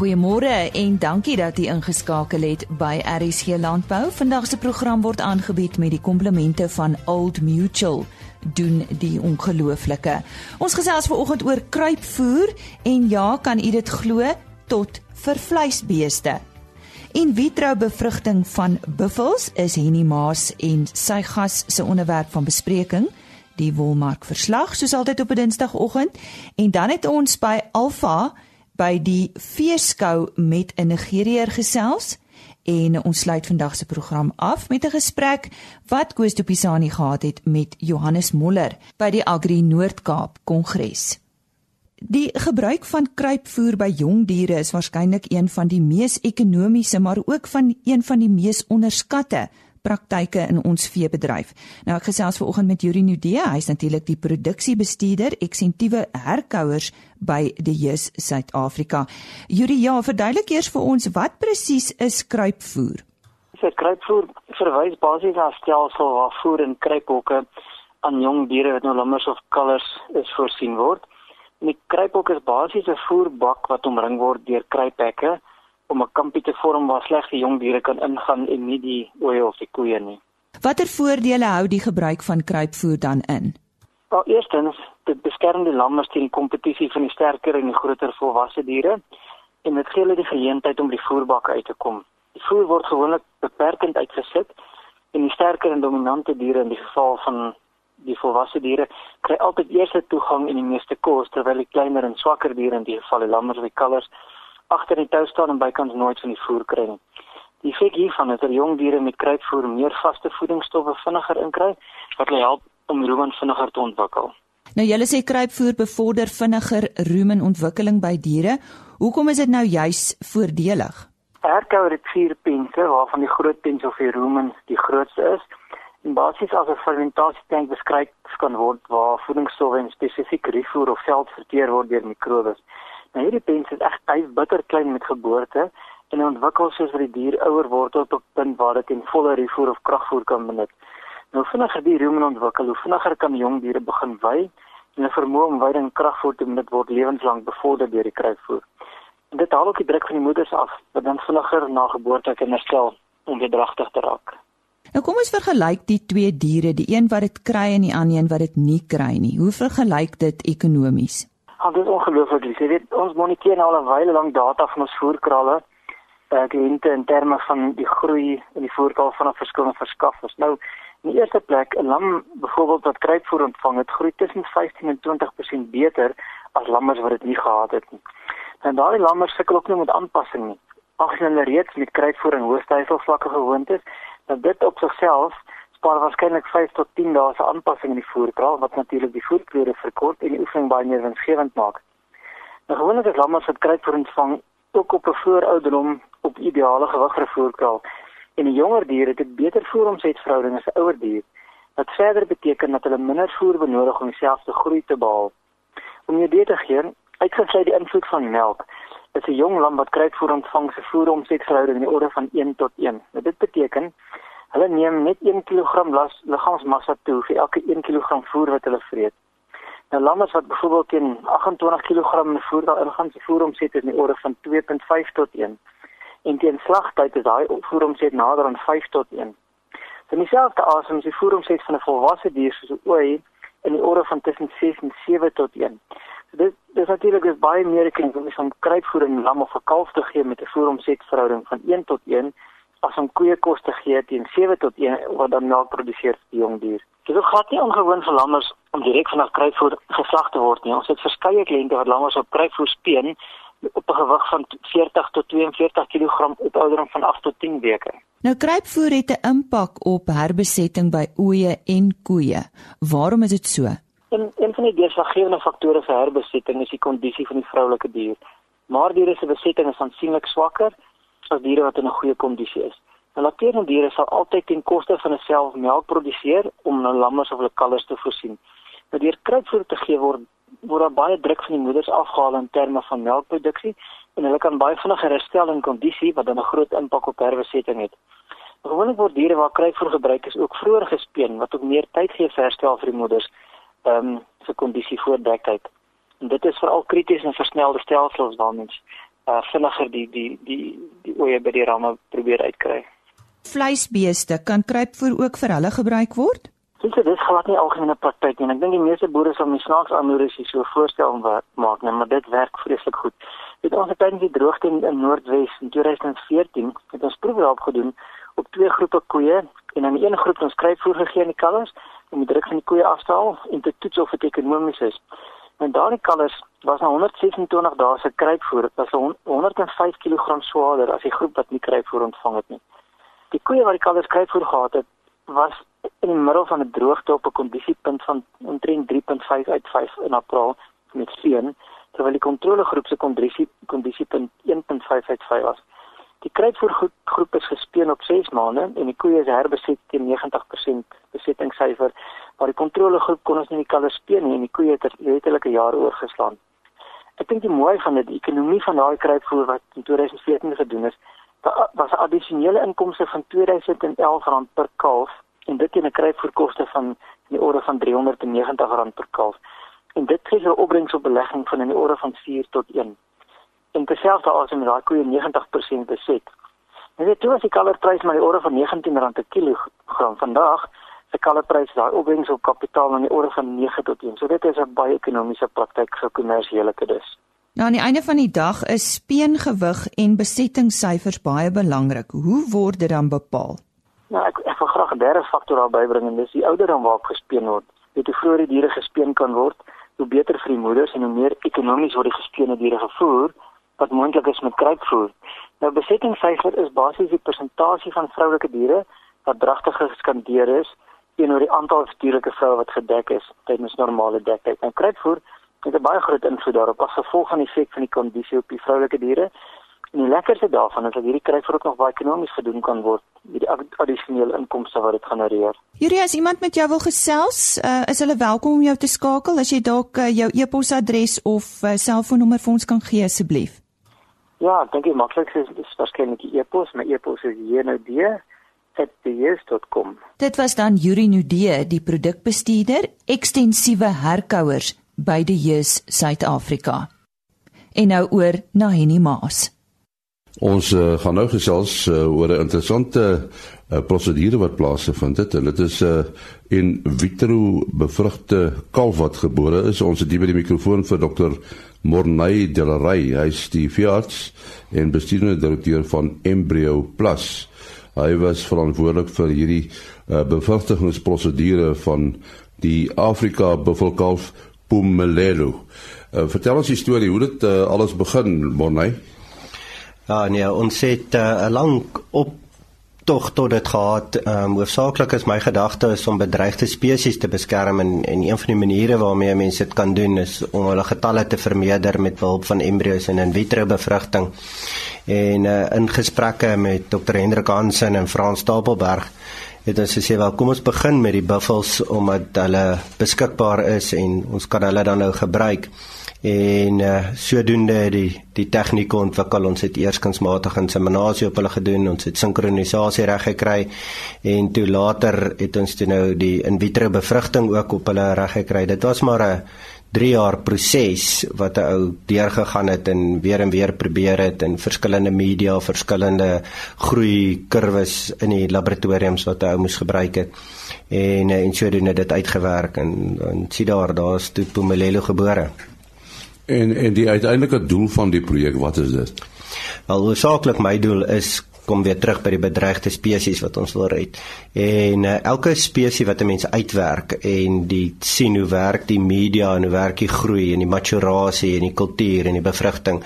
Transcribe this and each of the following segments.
Goeiemôre en dankie dat jy ingeskakel het by RSG Landbou. Vandag se program word aangebied met die komplemente van Old Mutual doen die ongelooflike. Ons gesels vanoggend oor kruipvoer en ja, kan u dit glo tot vir vleisbeeste. In vitro bevrugting van buffels is Henny Maas en sy gas se onderwerp van bespreking die wolmark verslag soos altyd op 'n dinsdagoggend en dan het ons by Alpha by die feeskou met 'n Nigeriër gesels en ons sluit vandag se program af met 'n gesprek wat Koos de Pisani gehad het met Johannes Moller by die Agri Noord-Kaap Kongres. Die gebruik van kruipvoer by jong diere is waarskynlik een van die mees ekonomiese maar ook van een van die mees onderskatte praktyke in ons veebedryf. Nou ek gesels vanoggend met Yuri Nudee, hy's natuurlik die produksiebestuurder eksentiewe herkouers by die JUS Suid-Afrika. Yuri, ja, verduidelik eers vir ons wat presies is kruipvoer? So kruipvoer verwys basies na 'n stelsel waar voer in kruiphokke aan jong diere wat nou lammers of kalvers is voorsien word. En die kruiphok is basies 'n voerbak wat omring word deur kruiphekke om 'n kampie te vorm waar slegs die jong diere kan ingaan en nie die ooe of die koeie nie. Watter voordele hou die gebruik van kruipvoer dan in? Wel, eerstens, dit beskerm die lammers teen die kompetisie van die sterker en die groter volwasse diere en dit gee hulle die geleentheid om die voerbak uit te kom. Die voer word gewoonlik beperkend uitgesit en die sterker en dominante diere in die geval van die volwasse diere kry altyd eerste toegang en die meeste kos terwyl die kleiner en swakker diere in die geval die lammers of die kalvers agter die tou staan en bykans nooit van die voer kry nie. Die effek hiervan is dat jong diere met kruipvoer meer vaste voedingsstowwe vinniger inkry wat hulle help om rumen vinniger te ontwikkel. Nou julle sê kruipvoer bevorder vinniger rumenontwikkeling by diere. Hoekom is dit nou juis voordelig? Herkou het vier pense waarvan die groot pens of die rumen die grootste is. En basies as 'n fermentasietank beskryf kan word waar voedingsstowwe en spesifiek rifoer of veld verteer word deur mikrobes. Nou hierdie pens is echt baie bitter klein met geboorte en ontwikkel soos wat die dier ouer word tot op punt waar dit in volle rifoer of kragvoer kan benut. Nou vinniger die rumen ontwikkel, hoe vinniger kan jong diere begin wy en 'n vermoë om weiding en kragvoer te benut word lewenslank bevorder deur die kruipvoer. En dit haal ook die druk van die moeders af wat dan vinniger na geboorte kan herstel om weer dragtig te raak. Nou kom ons vergelyk die twee diere, die een wat dit kry en die ander een wat dit nie kry nie. Hoe vergelyk dit ekonomies? Want dit is ongelooflik. Jy weet, ons moniteer nou al 'n wyle lank data van ons voerkralle. Eh uh, in terme van die groei in die voerkraal van verskillende verskaffers. Nou, in die eerste plek, 'n lam byvoorbeeld wat kruipvoer ontvang het, groei tussen 15 en 20% beter as lammers wat dit nie gehad het nie. En daardie lammers sukkel ook nie met aanpassing nie. Ag hulle reeds met kruipvoer en hoë styfselvlakke gewoond is, dan dit op sigself spaar waarskynlik 5 tot 10 dae se aanpassing in die voerkraal wat natuurlik die voerkleure verkort en die oefening baie meer winsgewend maak. Nou gewoonlik is lammers wat kry vir ontvang ook op 'n voorouderdom op ideale gewig vir voerkraal. En 'n jonger dier het 'n beter voeromsetverhouding as 'n ouer dier. Wat verder beteken dat hulle minder voer benodig om dieselfde groei te behaal. Om jou dit te gee, uitgesluit die invloed van melk, is 'n jong lam wat kry vir ontvang se voeromsetverhouding in die orde van 1 tot 1. Nou, dit beteken Hulle neem net 1 kg liggaamsmassa toe vir elke 1 kg voer wat hulle vreet. Nou lammes wat byvoorbeeld teen 28 kg voer daar ingaan se voer omset in die orde van 2.5 tot 1. En teen slagtyd is daai voer omset nader aan 5 tot 1. So dieselfde asem is die voer omset van 'n volwasse dier soos 'n ooi in die orde van tussen 6 en 7 tot 1. So dit dis natuurlik is baie meer ek kan van kruipvoer in lam of 'n kalf te gee met 'n voer omset verhouding van 1 tot 1 as om koeie kos te gee teen 7 tot 1 wat dan melk produseer vir die jong dier. Dit is glad nie ongewoon vir lammers om direk vanaf kruipvoer geslag te word nie. Ons het verskeie kliënte wat lammers op kruipvoer speen op 'n gewig van 40 tot 42 kg op ouderdom van 8 tot 10 weke. Nou kruipvoer het 'n impak op herbesetting by oeye en koeie. Waarom is dit so? En een van die deurslaggewende faktore vir herbesetting is die kondisie van die vroulike dier. Maar diere se besetting is aansienlik swakker as diere wat in 'n goeie kondisie is. Nou lakterende diere sal altyd ten koste van hulself melk produseer om hulle lammers of hulle kalvers te voorsien. Nou deur kruipvoer te gee word word daar baie druk van die moeders afgehaal in terme van melkproduksie en hulle kan baie vinniger herstel in kondisie wat dan 'n groot impak op herbesetting het. Gewoonlik word diere waar kruipvoer gebruik is ook vroeër gespeen wat ook meer tyd gee vir herstel vir die moeders ehm um, vir kondisie voor dekheid. En dit is veral krities in versnelde stelsels waar mens uh, vinniger die die die die oeye by die ramme probeer uitkry. Vleisbeeste kan kruipvoer ook vir hulle gebruik word? Dis dit is glad nie algemene praktyk nie. Ek dink die meeste boere sal my snaaks aanmoedig as so 'n voorstel maak, nee, maar dit werk vreeslik goed. Dit ons het tydens die droogte in, in Noordwes in 2014 het ons proewe daarop gedoen op twee groepe koeie en aan die een groep ons kruipvoer gegee aan die kalvers om die druk van die koeie af te haal en te toets of dit ekonomies is. En daardie kalvers was na 126 dae se kruipvoer, dit was 105 kg swaarder as die groep wat nie kruipvoer ontvang het nie. Die koeie wat die kalvers kruipvoer gehad het, was in die middel van 'n droogte op 'n kondisiepunt van omtrent 3.5 uit 5 in April met seën, terwyl die kontrolegroep se kondisie kondisiepunt 1.5 uit 5 was. Die kruipvoer groep is gespeen op 6 maande en die koeie is herbeset teen 90% besettingssyfer, maar die kontrolegroep kon ons nie die kalvers speen nie en die koeie het letterlik 'n jaar oorgeslaan. Ek dink die mooi van dit, die ekonomie van daai kruipvoer wat in 2014 gedoen is, was 'n addisionele inkomste van R2011 per kalf en dit teen 'n kruipvoerkoste van in die orde van R390 per kalf. En dit gee 'n opbrengs op belegging van in die orde van 4 tot 1. En terselfdertyd as daai koeie 90% beset. En dit toe as die kalverprys maar die orde van R19 per kilogram vandag se kalverprys daai opbrengs op kapitaal in die orde van 9 tot 1. So dit is 'n baie ekonomiese praktyk vir kommersiële kuddes. Nou aan die einde van die dag is speengewig en besettingssyfers baie belangrik. Hoe word dit dan bepaal? Nou ek ek wil graag 'n derde faktor daar bybring en dis die ouderdom waarop gespeen word. Weet hoe vroeër die diere gespeen kan word, hoe beter vir die moeders en hoe meer ekonomies word die gespeende diere gevoer wat moontlik is met kruipvoer. Nou besettingssyfer is basies die persentasie van vroulike diere wat dragtig geskandeer is teenoor die aantal dierlike vroue wat gedek is tydens normale dektyd. Nou kruipvoer het 'n baie groot invloed daarop as gevolg van die effek van die kondisie op die vroulike diere. En die lekkerste daarvan is dat hierdie kruipvoer ook nog baie ekonomies gedoen kan word met die addisionele inkomste wat dit genereer. Hierdie as iemand met jou wil gesels, uh, is hulle welkom om jou te skakel as jy dalk uh, jou e-posadres of uh, selfoonnommer vir ons kan gee asseblief. Ja, ek dink die maklikste is, is waarskynlik die e-pos, my e-pos is jnod@ds.com. Dit was dan Yuri Nudee, die produkbestuurder, ekstensiewe herkouers by die JUS Suid-Afrika. En nou oor na Henny Maas. Ons uh, gaan nou gesels uh, oor 'n interessante uh, prosedure wat plaasgevind het. Dit is 'n uh, in vitro bevrugte kalf wat gebore is. Ons het hier by die mikrofoon vir dokter Mornay Delaray. Hy is die veearts en bestuurende direkteur van Embryo Plus. Hy was verantwoordelik vir hierdie uh, bevrugtingsprosedure van die Afrika buffelkalf Pumelelo. Uh, vertel ons die storie hoe dit uh, alles begin, Mornay. Ja, nee, ons het eh, 'n uh, lang op tog tot dit gehad. Ehm um, hoofsaaklik is my gedagte is om bedreigde spesies te beskerm en en een van die maniere waarmee mense dit kan doen is om hulle getalle te vermeerder met behulp van embrio's en in vitro bevrugting. En uh, in gesprekke met Dr. Hendrik Hansen en Frans Stapelberg het ons gesê wel kom ons begin met die buffels omdat hulle beskikbaar is en ons kan hulle dan nou gebruik en uh, sodoende het die die tegnieke ontwikkel. Ons het eers kunsmatige inseminasie op hulle gedoen. Ons het sinkronisasie reg gekry. En toe later het ons toe nou die in vitro bevrugting ook op hulle reg gekry. Dit was maar 'n 3 jaar proses wat 'n ou deurgegaan het en weer en weer probeer het in verskillende media verskillende groei kurwes in die laboratoriums wat 'n ou moes gebruik het. En en sodoende dit uitgewerk en en sien daar daar's toe Pumelelo gebore En en die uiteindelike doel van die projek, wat is dit? Wel, hoofsaaklik my doel is kom weer terug by die bedreigde spesies wat ons wil red. En uh, elke spesies wat 'n mens uitwerk en die sien hoe werk die media en hoe werk die groei en die maturasie en die kultuur en die bevrugting,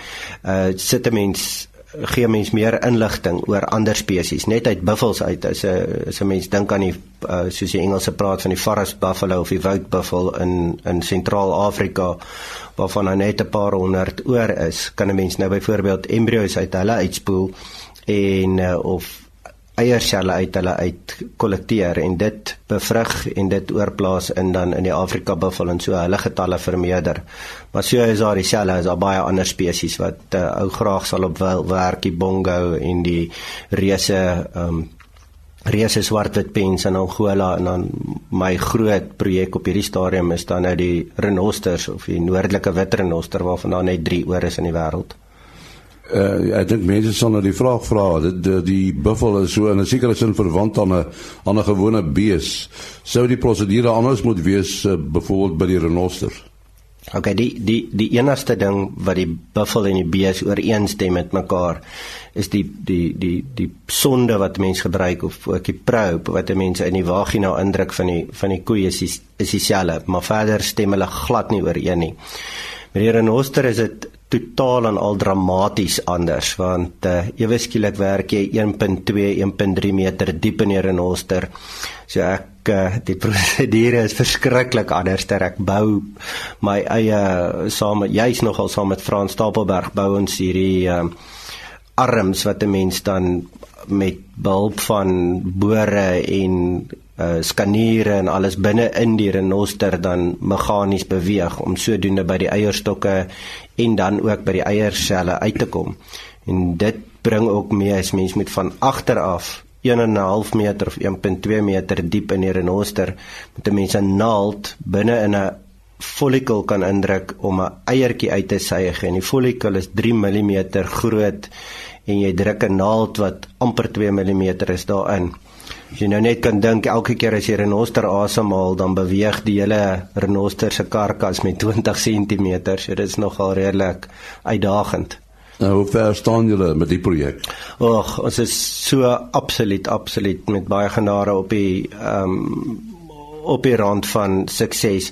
uh sit 'n mens gee mens meer inligting oor ander spesies net uit buffels uit as 'n as 'n mens dink aan die uh, soos die Engelse praat van die forest buffalo of die woud buffel in in sentraal-Afrika waarvan nou net 'n paar honderd oor is kan 'n mens nou byvoorbeeld embrio's uit hulle uitspoel en uh, of eierselle uit hulle uit kollekteer en dit bevrug en dit oorplaas in dan in die Afrika buffel en so hulle getalle vermeerder. Maar so is daar dieselfde as daar baie ander spesies wat uh, ou graag sal op wil werk die bongo en die reuse um reuse swartwit pens in Angola en dan my groot projek op hierdie stadium is dan nou die renosters of die noordelike wit renoster waarvan daar net 3 oor is in die wêreld. Uh, ek dink mense sal nou die vraag vra, dit die, die buffel is so in 'n sekere sin verwant aan 'n aan 'n gewone bees. Sou die prosedure anders moet wees uh, byvoorbeeld by die renoster? Okay, die die die enigste ding wat die buffel en die bees ooreenstem met mekaar is die die die die sonde wat mense gebruik of ook die probe wat mense in die vagina indruk van die van die koe is die, is dieselfde, maar verder stem hulle glad nie ooreen nie. Met die renoster is dit totaal en al dramaties anders want uh, ewe skielik werk jy 1.2 1.3 meter diep in die renoster. So ek die prosedure is verskriklik anders ter ek bou my eie saam jy's nogal saam met Frans Stapelberg bou ons hierdie uh, arms wat 'n mens dan met behulp van bore en uh skaniere en alles binne in die renoster dan meganies beweeg om sodoende by die eierstokke en dan ook by die eierselle uit te kom. En dit bring ook mee as mens met van agter af 1.5 meter of 1.2 meter diep in die renoster met 'n mens 'n naald binne in 'n follicle kan indruk om 'n eiertjie uit te suig en die follicle is 3 mm groot en jy druk 'n naald wat amper 2 mm is daarin. As jy nou net kan dink elke keer as jy 'n renoster asemhaal, dan beweeg die hele renoster se karkas met 20 cm. So dit is nogal redelik uitdagend. Nou, hoe ver staan julle met die projek? Ag, ons is so absoluut absoluut met baie genade op die ehm um, op die rand van sukses.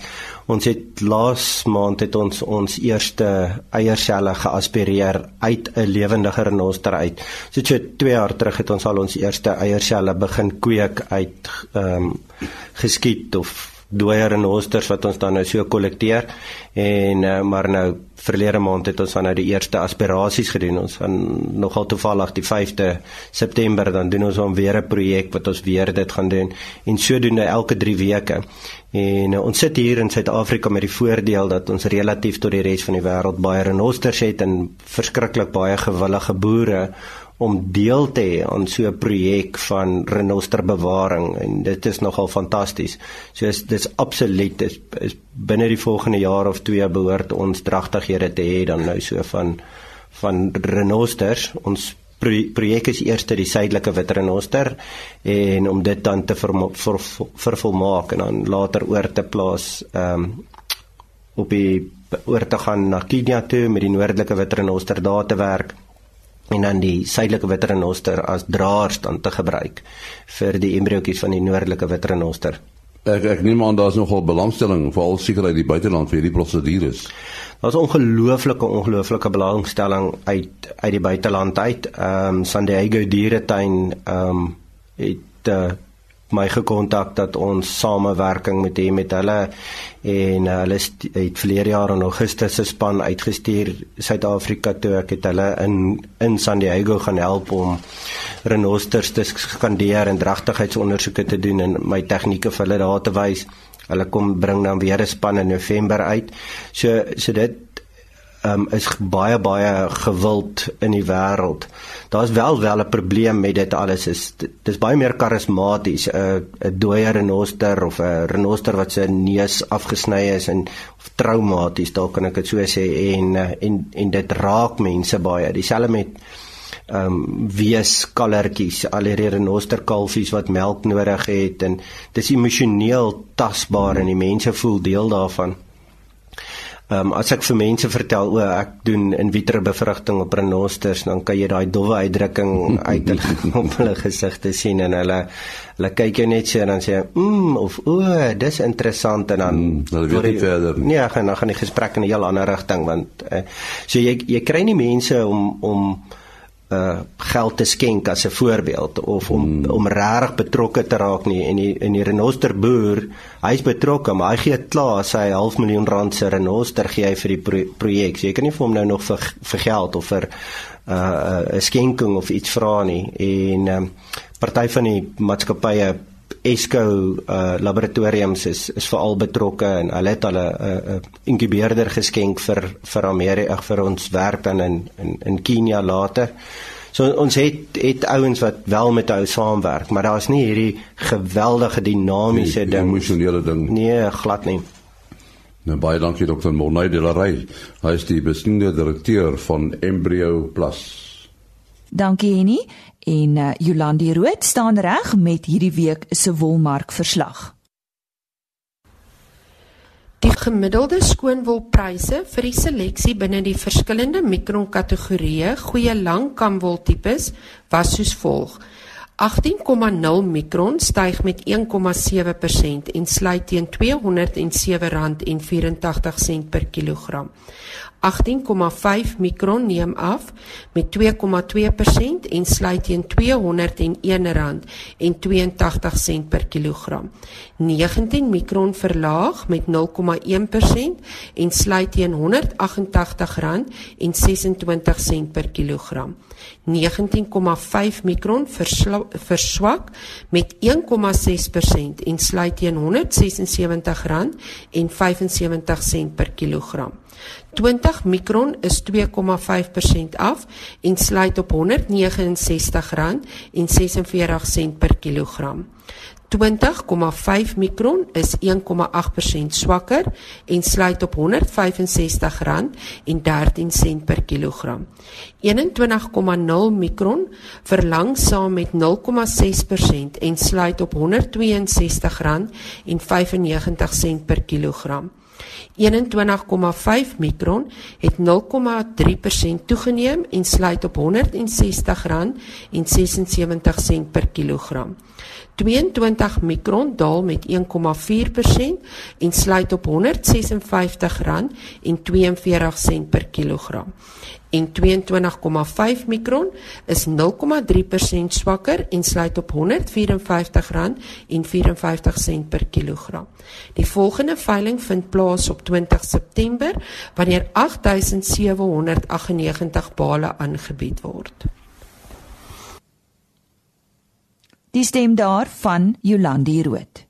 Ons het laas maand het ons ons eerste eierselle geaspireer uit 'n lewendige renoster uit. So so 2 jaar terug het ons al ons eerste eierselle begin kweek uit ehm um, geskiet of dooie renosters wat ons dan nou so kollekteer en uh, maar nou verlede maand het ons dan nou die eerste aspirasies gedoen. Ons gaan nogal toevallig die 5de September dan doen ons dan weer 'n projek wat ons weer dit gaan doen en sodoende elke 3 weke. En uh, ons sit hier in Suid-Afrika met die voordeel dat ons relatief tot die res van die wêreld baie renosters het en verskriklik baie gewillige boere om deel te hê aan so 'n projek van renosterbewaring en dit is nogal fantasties. So is dis absoluut is, is binne die volgende jaar of twee behoort ons dragtighede te hê dan nou so van van renosters. Ons projek is eers die suidelike wit renoster en om dit dan te vervolmaak en dan later oor te plaas ehm um, op die oor te gaan na Kenia toe met die noordelike wit renoster daar te werk en dan die suidelike witrenoster as draers dan te gebruik vir die embriootjies van die noordelike witrenoster. Ek ek neem aan daar's nogal belangstelling veral seker uit die buiteland vir hierdie prosedures. Daar's ongelooflike ongelooflike belangstelling uit uit die buiteland uit. Ehm um, San Diego Dieretuin ehm um, het uh, my gekontak dat ons samewerking moet hê met hulle en hulle het verlede jaar in Augustus se span uitgestuur Suid-Afrika toe ek het hulle in in San Diego gaan help om renosters te skandeer en dragtigheidsondersoeke te doen en my tegnieke vir hulle daar te wys. Hulle kom bring dan weer 'n span in November uit. So so dit um, is baie baie gewild in die wêreld. Daar's wel wel 'n probleem met dit alles is dis baie meer karismaties 'n 'n dooie renoster of 'n renoster wat se neus afgesny is en of traumaties dalk kan ek dit so sê en eh, en en dit raak mense baie. Dieselfde met ehm um, wees kallertjies, al die renoster kalfies wat melk nodig het en dis emosioneel tasbaar en die mense voel deel daarvan. Ehm um, as ek vir mense vertel o, ek doen in vitro bevrugting op renosters, dan kan jy daai dowwe uitdrukking uit hulle op hulle gesigte sien en hulle hulle kyk jou net so en dan sê mm of o, dis interessant en dan mm, hulle weet nie verder nie. Ja, dan gaan die gesprek in 'n heel ander rigting want uh, so jy jy kry nie mense om om uh geld te skenk as 'n voorbeeld of om hmm. om regtig betrokke te raak nie en die in die renoster boer. Hy's betrokke maar hy gee klaar sy half miljoen rand se renoster gee hy vir die pro projek. So jy kan nie vir hom nou nog vir vir geld of vir uh 'n skenking of iets vra nie. En um, party van die maatskappye Esco uh laboratoriums is is veral betrokke en hulle het hulle 'n uh, uh, inkubeerder geskenk vir vir Amerika vir ons werk dan in in in Kenia later. So ons het het ouens wat wel met hou saamwerk, maar daar's nie hierdie geweldige dinamiese ding. Emosionele ding. Nee, glad nie. Nou baie dankie dokter Mornay de la Rey. Hy is die besiende direkteur van Embryo Plus. Dankie Henny en uh, Jolandi Rood staan reg met hierdie week se wolmark verslag. Die gemiddelde skoonwolpryse vir die seleksie binne die verskillende mikronkategorieë goeie langkamwol tipes was soos volg: 18,0 mikron styg met 1,7% en sluit teen R207.84 per kilogram. 18,5 mikron neem af met 2,2% en sluit teen R201.82 per kilogram. 19 mikron verlaag met 0,1% en sluit teen R188.26 per kilogram. 19,5 mikron verswak met 1,6% en sluit teen R176.75 per kilogram. 20 mikron is 2,5% af en sluit op R169.46 per kilogram. 20,5 mikron is 1,8% swakker en sluit op R165.13 per kilogram. 21,0 mikron verlang saam met 0,6% en sluit op R162.95 per kilogram. 21,5 mikron het 0,3% toegeneem en sluit op R160.76 per kilogram. 22 mikron daal met 1,4% en sluit op R156.42 per kilogram. En 22,5 mikron is 0,3% swakker en sluit op R154.54 per kilogram. Die volgende veiling vind plaas op 20 September wanneer 8798 bale aangebied word. Die stem daar van Jolandi Rood.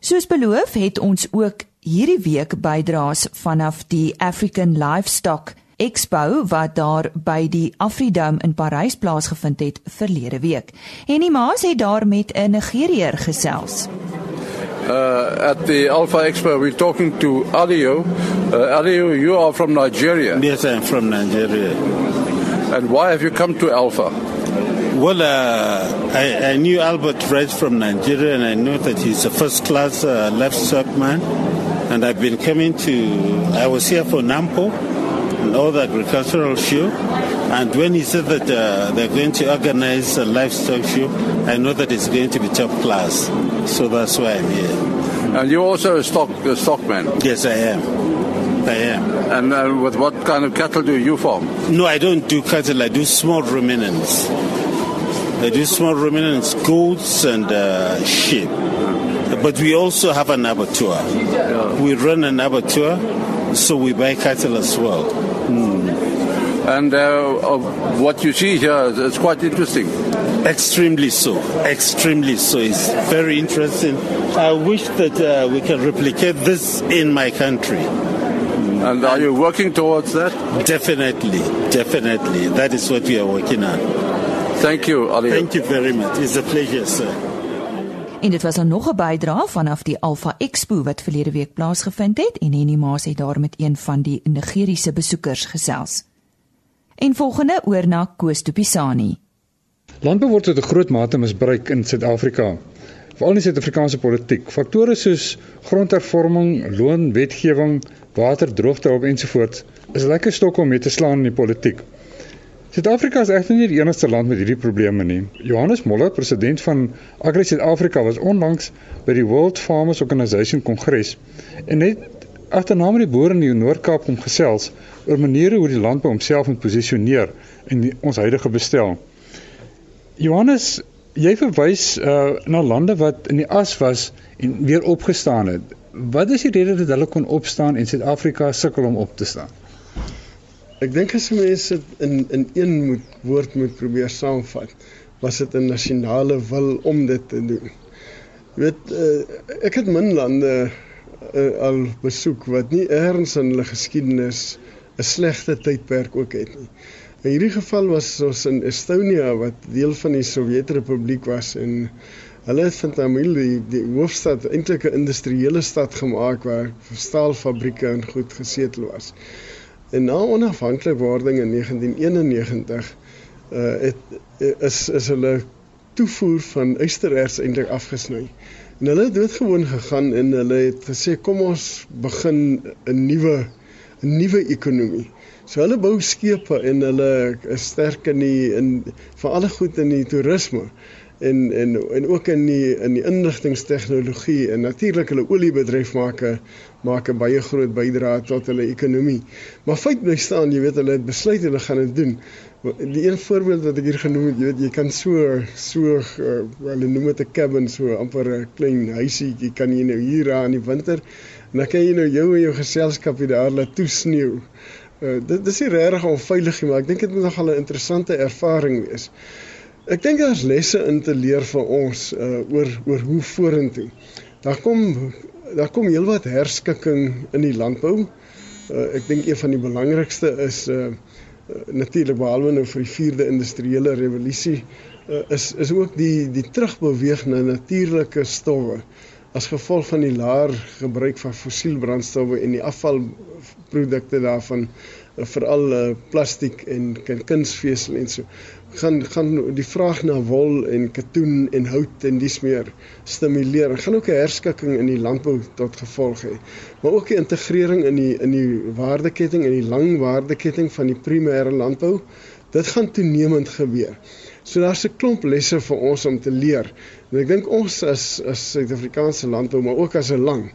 Soos beloof het ons ook hierdie week bydraes vanaf die African Livestock Expo wat daar by die Afridome in Parys plaasgevind het verlede week. Henny Maas het daar met 'n Nigeriër gesels. Uh, at the Alpha Expo, we're talking to Alio. Uh, Alio, you are from Nigeria. Yes, I'm from Nigeria. And why have you come to Alpha? Well, uh, I, I, knew Albert right from Nigeria, and I know that he's a first-class uh, livestock man. And I've been coming to. I was here for Nampo and all the agricultural show. And when he said that uh, they're going to organize a livestock show, I know that it's going to be top class. So that's why I'm here. And you're also a stock a stockman. Yes, I am. I am. And uh, with what kind of cattle do you farm? No, I don't do cattle. I do small ruminants. Do small ruminants, goats and uh, sheep. But we also have an abattoir. We run an abattoir, so we buy cattle as well. Mm. And uh, what you see here is quite interesting. Extremely so. Extremely so. It's very interesting. I wish that uh, we can replicate this in my country. And are you working towards that? Definitely. Definitely. That is what we are working on. Thank you, Ali. Thank you very much. It's a pleasure, sir. En dit was dan nog 'n bydrae vanaf die Alpha Expo wat verlede week plaasgevind het en Henny Maas het daar met een van die Nigeriese besoekers gesels. En volgende oor na Koos Tupisani. Landbou word tot 'n groot mate misbruik in Suid-Afrika. Veral in die Suid-Afrikaanse politiek. Faktore soos grondhervorming, loonwetgewing, waterdroogte ensovoorts is lekker stokke om mee te slaan in die politiek. Suid-Afrika is egter nie die enigste land met hierdie probleme nie. Johannes Moller, president van Agri Suid-Afrika, was onlangs by die World Farmers Organization Kongres en het agterna met die boere in die Noord-Kaap om gesels oor maniere hoe die landbou homself moet posisioneer in die, ons huidige bestel. Johannes, jy verwys uh, na lande wat in die as was en weer opgestaan het. Wat is die rede dat hulle kon opstaan en Suid-Afrika sukkel om op te staan? Ek dink as mense dit in in een moet woord moet probeer saamvat, was dit 'n nasionale wil om dit te doen. Jy weet uh, ek het min lande uh, al besoek wat nie eers in hulle geskiedenis 'n slegte tydperk ook het nie. In hierdie geval was ons in Estonia wat deel van die Sowjetrepubliek was en Hulle het van Tamil die, die hoofstad eintlik 'n industriële stad gemaak waar staalfabrieke en goed gesetel was. En na onafhanklikwording in 1991 uh het is is hulle toevoer van ystererts eintlik afgesny. En hulle het doodgewoon gegaan en hulle het gesê kom ons begin 'n nuwe 'n nuwe ekonomie. So hulle bou skepe en hulle is sterk in die in vir alle goed in die toerisme en en en ook in die in die inligtingstegnologie en natuurlik hulle oliebedryf maak 'n maak 'n baie groot bydrae tot hulle ekonomie. Maar feit bly staan, jy weet hulle het besluit hulle gaan dit doen. Die een voorbeeld wat ek hier genoem het, jy weet jy kan so so uh, hulle noem dit 'n cabin so amper 'n klein huisie, jy kan jy nou hier aan die winter en dan kan jy nou jou en jou geselskap hier daar laat toesneeu. Uh, dit dis nie regtig onveilig nie, maar ek dink dit moet nogal 'n interessante ervaring wees. Ek dink daar's lesse in te leer vir ons uh oor oor hoe vorentoe. Daar kom daar kom heelwat herskikking in die landbou. Uh ek dink een van die belangrikste is uh, uh natuurlik behalwe nou vir die 4de industriële revolusie uh, is is ook die die terugbeweeg na natuurlike stowwe as gevolg van die laer gebruik van fossielbrandstowwe en die afvalprodukte daarvan uh, veral uh, plastiek en kunsvesel en so gaan gaan die vraag na wol en katoen en hout en dis meer stimuleer. Dit gaan ook 'n herskikking in die landbou tot gevolg hê. Maar ook die integrering in die in die waardeketting en die lang waardeketting van die primêre landbou. Dit gaan toenemend gebeur. So daar's 'n klomp lesse vir ons om te leer. En ek dink ons as as Suid-Afrikaanse landbou, maar ook as 'n land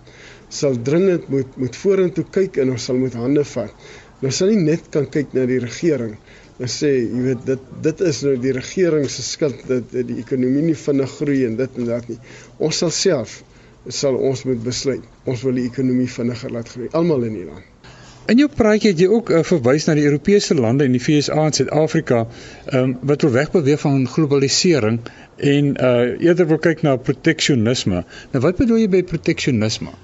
sal dringend moet moet vorentoe kyk en ons sal moet hande vat. Ons sal nie net kan kyk na die regering nie sê jy weet dit dit is nou die regering se skuld dat die ekonomie nie vinnig groei en dit en dat nie. Ons sal self sal ons moet besluit. Ons wil die ekonomie vinniger laat groei almal in die land. In jou praatjie het jy ook uh, verwys na die Europese lande en die VS en Suid-Afrika um, wat wil wegbeweeg van globalisering en uh, eerder wil kyk na proteksionisme. Nou wat bedoel jy by proteksionisme?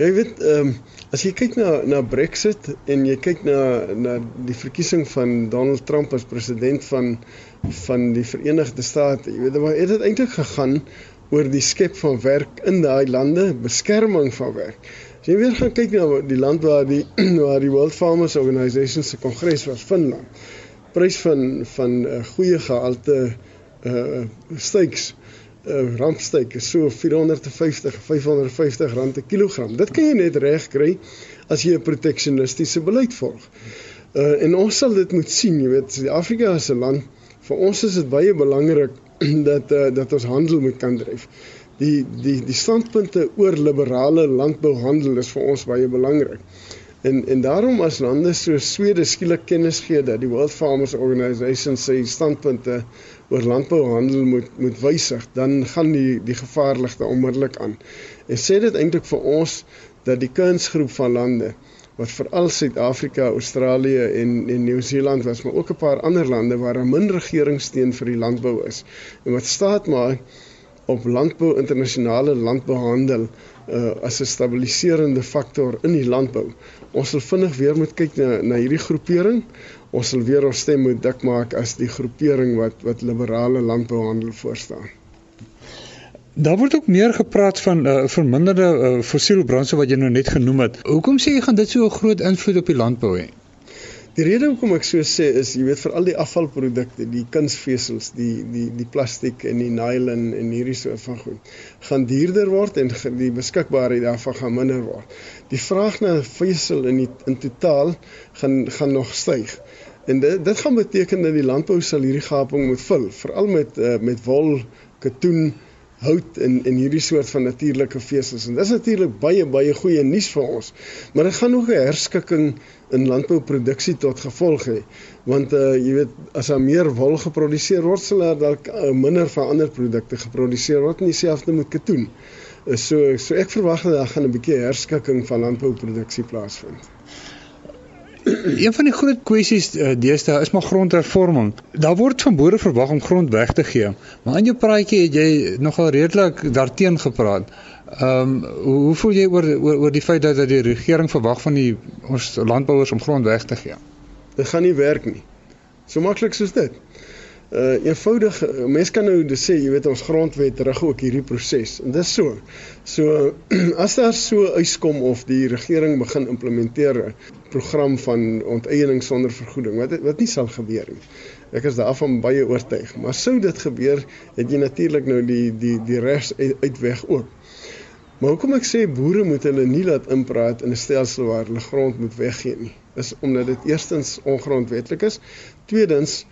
Jy weet, ehm um, as jy kyk na na Brexit en jy kyk na na die verkiesing van Donald Trump as president van van die Verenigde State, jy weet, maar het dit eintlik gegaan oor die skep van werk in daai lande, beskerming van werk. As jy weer gaan kyk na die land waar die waar die World Farmers Organization se kongres was, Finland. Prys van van 'n uh, eh, goeie gehalte uh steaks uh, rampsteek is so 450 550 rand per kilogram. Dit kan jy net reg kry as jy 'n proteksionistiese beleid volg. Uh, en ons sal dit moet sien, jy weet, Suid-Afrika is 'n land vir ons is dit baie belangrik dat uh, dat ons handel moet kan dryf. Die die die standpunte oor liberale landbouhandel is vir ons baie belangrik. En en daarom as lande so Swede skielik kennis gee dat die World Farmers Organization sê standpunte oor landbouhandel moet moet wysig, dan gaan die die gevaarligte onmiddellik aan. En sê dit eintlik vir ons dat die kunsgroep van lande wat veral Suid-Afrika, Australië en en Nieu-Seeland was, maar ook 'n paar ander lande waar 'n min regeringssteun vir die landbou is en wat staat maak op landbou internasionale landbouhandel uh, as 'n stabiliserende faktor in die landbou. Ons sal vinnig weer moet kyk na na hierdie groepering. Ons sal weer ons stem moet dik maak as die groepering wat wat liberale landbouhandel voorstaan. Daar word ook meer gepraat van uh, verminderde uh, fossiele brandstof wat jy nou net genoem het. Hoekom sê jy gaan dit so 'n groot invloed op die landbou hê? Die rede hoekom ek so sê is jy weet vir al die afvalprodukte, die kunsvesels, die die die plastiek en die nylon en hierdie soort van goed gaan duurder word en die beskikbaarheid daarvan gaan minder word. Die vraag na vesel in die, in totaal gaan gaan nog styg. En dit dit gaan beteken dat die landbou sal hierdie gaping moet vul, veral met uh, met wol, katoen, hout en en hierdie soort van natuurlike vesels. En dis natuurlik baie baie goeie nuus vir ons. Maar dit gaan ook 'n herskikking in landbouproduksie tot gevolg hê. Want uh jy weet as daar meer wol geproduseer word, sal daar dalk uh, minder van ander produkte geproduseer word en dieselfde met katoen. Uh, so so ek verwag dat daar gaan 'n bietjie herskikking van landbouproduksie plaasvind een van die groot kwessies uh, deesdae is maar grondhervorming. Daar word van boere verwag om grond weg te gee. Maar in jou praatjie het jy nogal redelik daarteen gepraat. Ehm um, hoe, hoe voel jy oor, oor oor die feit dat dat die regering verwag van die ons landbouers om grond weg te gee? Dit gaan nie werk nie. So maklik soos dit. Uh eenvoudig mense kan nou sê jy weet ons grondwet rig ook hierdie proses en dis so. So as daar so uitkom of die regering begin implementeer 'n program van onteiening sonder vergoeding wat wat nie sal gebeur nie. Ek is daarvan baie oortuig, maar sou dit gebeur, het jy natuurlik nou die die die res uitweg ook. Maar hoekom ek sê boere moet hulle nie laat inpraat in 'n stelsel waar hulle grond moet weggee nie, is omdat dit eerstens ongrondwetlik is, tweedens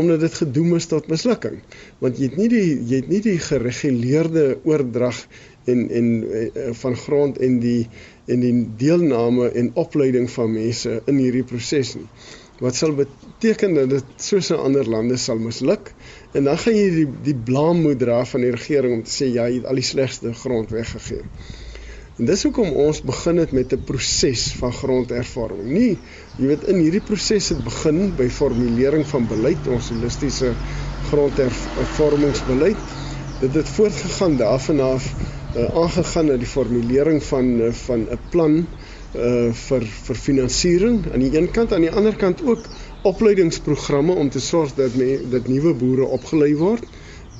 omdat dit gedoem is tot mislukking. Want jy het nie die jy het nie die gereguleerde oordrag en en uh, van grond en die en die deelname en opleiding van mense in hierdie proses nie. Wat sal beteken dat dit soos in ander lande sal misluk? En dan gaan jy die die blame moet dra van die regering om te sê ja, jy het al die slegste grond weggegee En dis hoekom ons begin het met 'n proses van grondhervorming. Nie, jy weet in hierdie proses het begin by formulering van beleid, ons holistiese grondhervormingsbeleid. Dit het voortgegaan daarvan af uh, aangegaan na die formulering van uh, van 'n plan uh vir vir finansiering aan die een kant aan die ander kant ook opleidingsprogramme om te sorg dat me, dat nuwe boere opgelei word.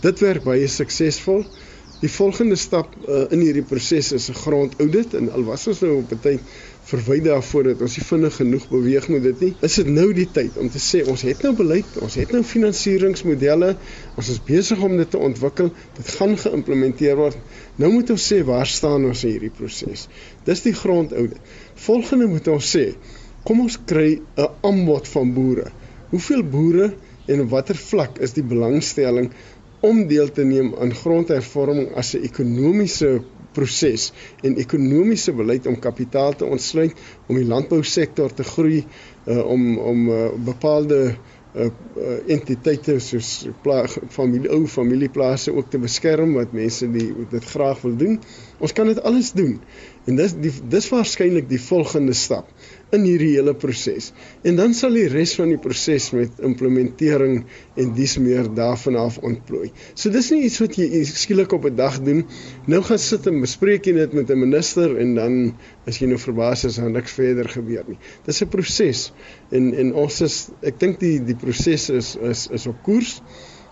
Dit werk baie suksesvol. Die volgende stap uh, in hierdie proses is 'n grondaudit en alwas ons nou op 'n tyd verwy daarvoor dat ons nie vinnig genoeg beweeg met dit nie. Is dit nou die tyd om te sê ons het nou beleid, ons het nou finansieringsmodelle, ons is besig om dit te ontwikkel, dit gaan geïmplementeer word. Nou moet ons sê waar staan ons in hierdie proses? Dis die grondaudit. Volgende moet ons sê, kom ons kry 'n aanbod van boere. Hoeveel boere en watter vlak is die belangstelling om deel te neem aan grondhervorming as 'n ekonomiese proses en ekonomiese beleid om kapitaal te ontsluit om die landbousektor te groei uh, om om uh, bepaalde uh, uh, entiteite soos familie ou familieplase ook te beskerm wat mense die dit graag wil doen. Ons kan dit alles doen. En dis die, dis waarskynlik die volgende stap in hierdie hele proses. En dan sal die res van die proses met implementering en dis meer daarvan af ontplooi. So dis nie iets wat jy skielik op 'n dag doen. Nou gaan sit en bespreek jy dit met 'n minister en dan is jy nou verbaas as daar niks verder gebeur nie. Dis 'n proses en en ons is ek dink die die proses is is is op koers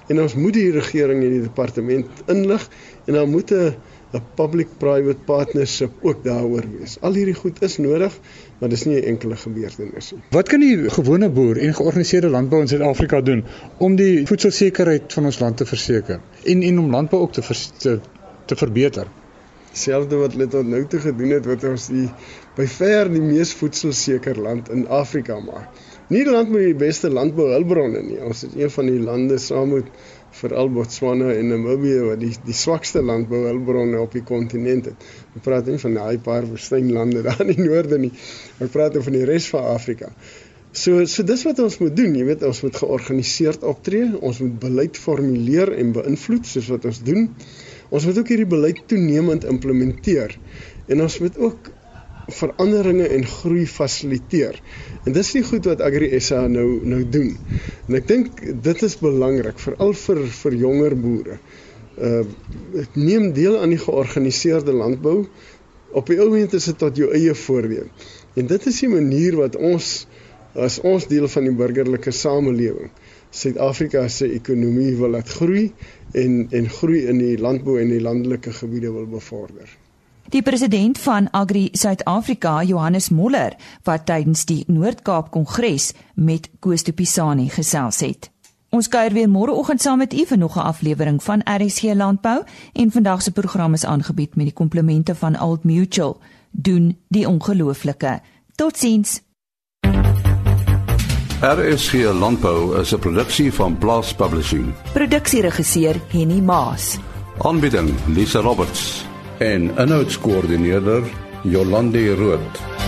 en ons moet die regering en die departement inlig en dan moet 'n 'n public-private partnership ook daaroor wees. Al hierdie goed is nodig, maar dis nie 'n enkele gebeurtenis nie. Wat kan die gewone boer en georganiseerde landbou in Suid-Afrika doen om die voedselsekerheid van ons land te verseker en en om landbou ook te vers, te, te verbeter? Selfde wat hulle tot nou toe gedoen het wat ons die by ver die mees voedselseker land in Afrika maak. Nie die land met die beste landbouhulpbronne nie. Ons is een van die lande saam met veral Botswana en Namibië wat die die swakste landbouhulpbronne op die kontinent het. Ek praat nie van daai paar woestynlande daar in die noorde nie. Ek praat oor van die res van Afrika. So so dis wat ons moet doen, jy weet, ons moet georganiseerd optree, ons moet beleid formuleer en beïnvloed soos wat ons doen. Ons moet ook hierdie beleid toenemend implementeer. En ons moet ook veranderinge en groei fasiliteer. En dis nie goed wat Agri SA nou nou doen. En ek dink dit is belangrik veral vir vir jonger boere. Uh neem deel aan die georganiseerde landbou. Op die ou end is dit tot jou eie voordeel. En dit is die manier wat ons as ons deel van die burgerlike samelewing Suid-Afrika se ekonomie wil laat groei en en groei in die landbou en die landelike gebiede wil bevorder. Die president van Agri Suid-Afrika, Johannes Moller, wat tydens die Noord-Kaap Kongres met Koos de Pisani gesels het. Ons kuier weer môreoggend saam met u vir nog 'n aflewering van RSG Landbou en vandag se program is aangebied met die komplimente van Old Mutual. Doen die ongelooflike. Totsiens. RSG Landbou is 'n produksie van Blast Publishing. Produksieregisseur Henny Maas. Aanbieding Lisa Roberts en inhoudskoördineerder Jolande Rooi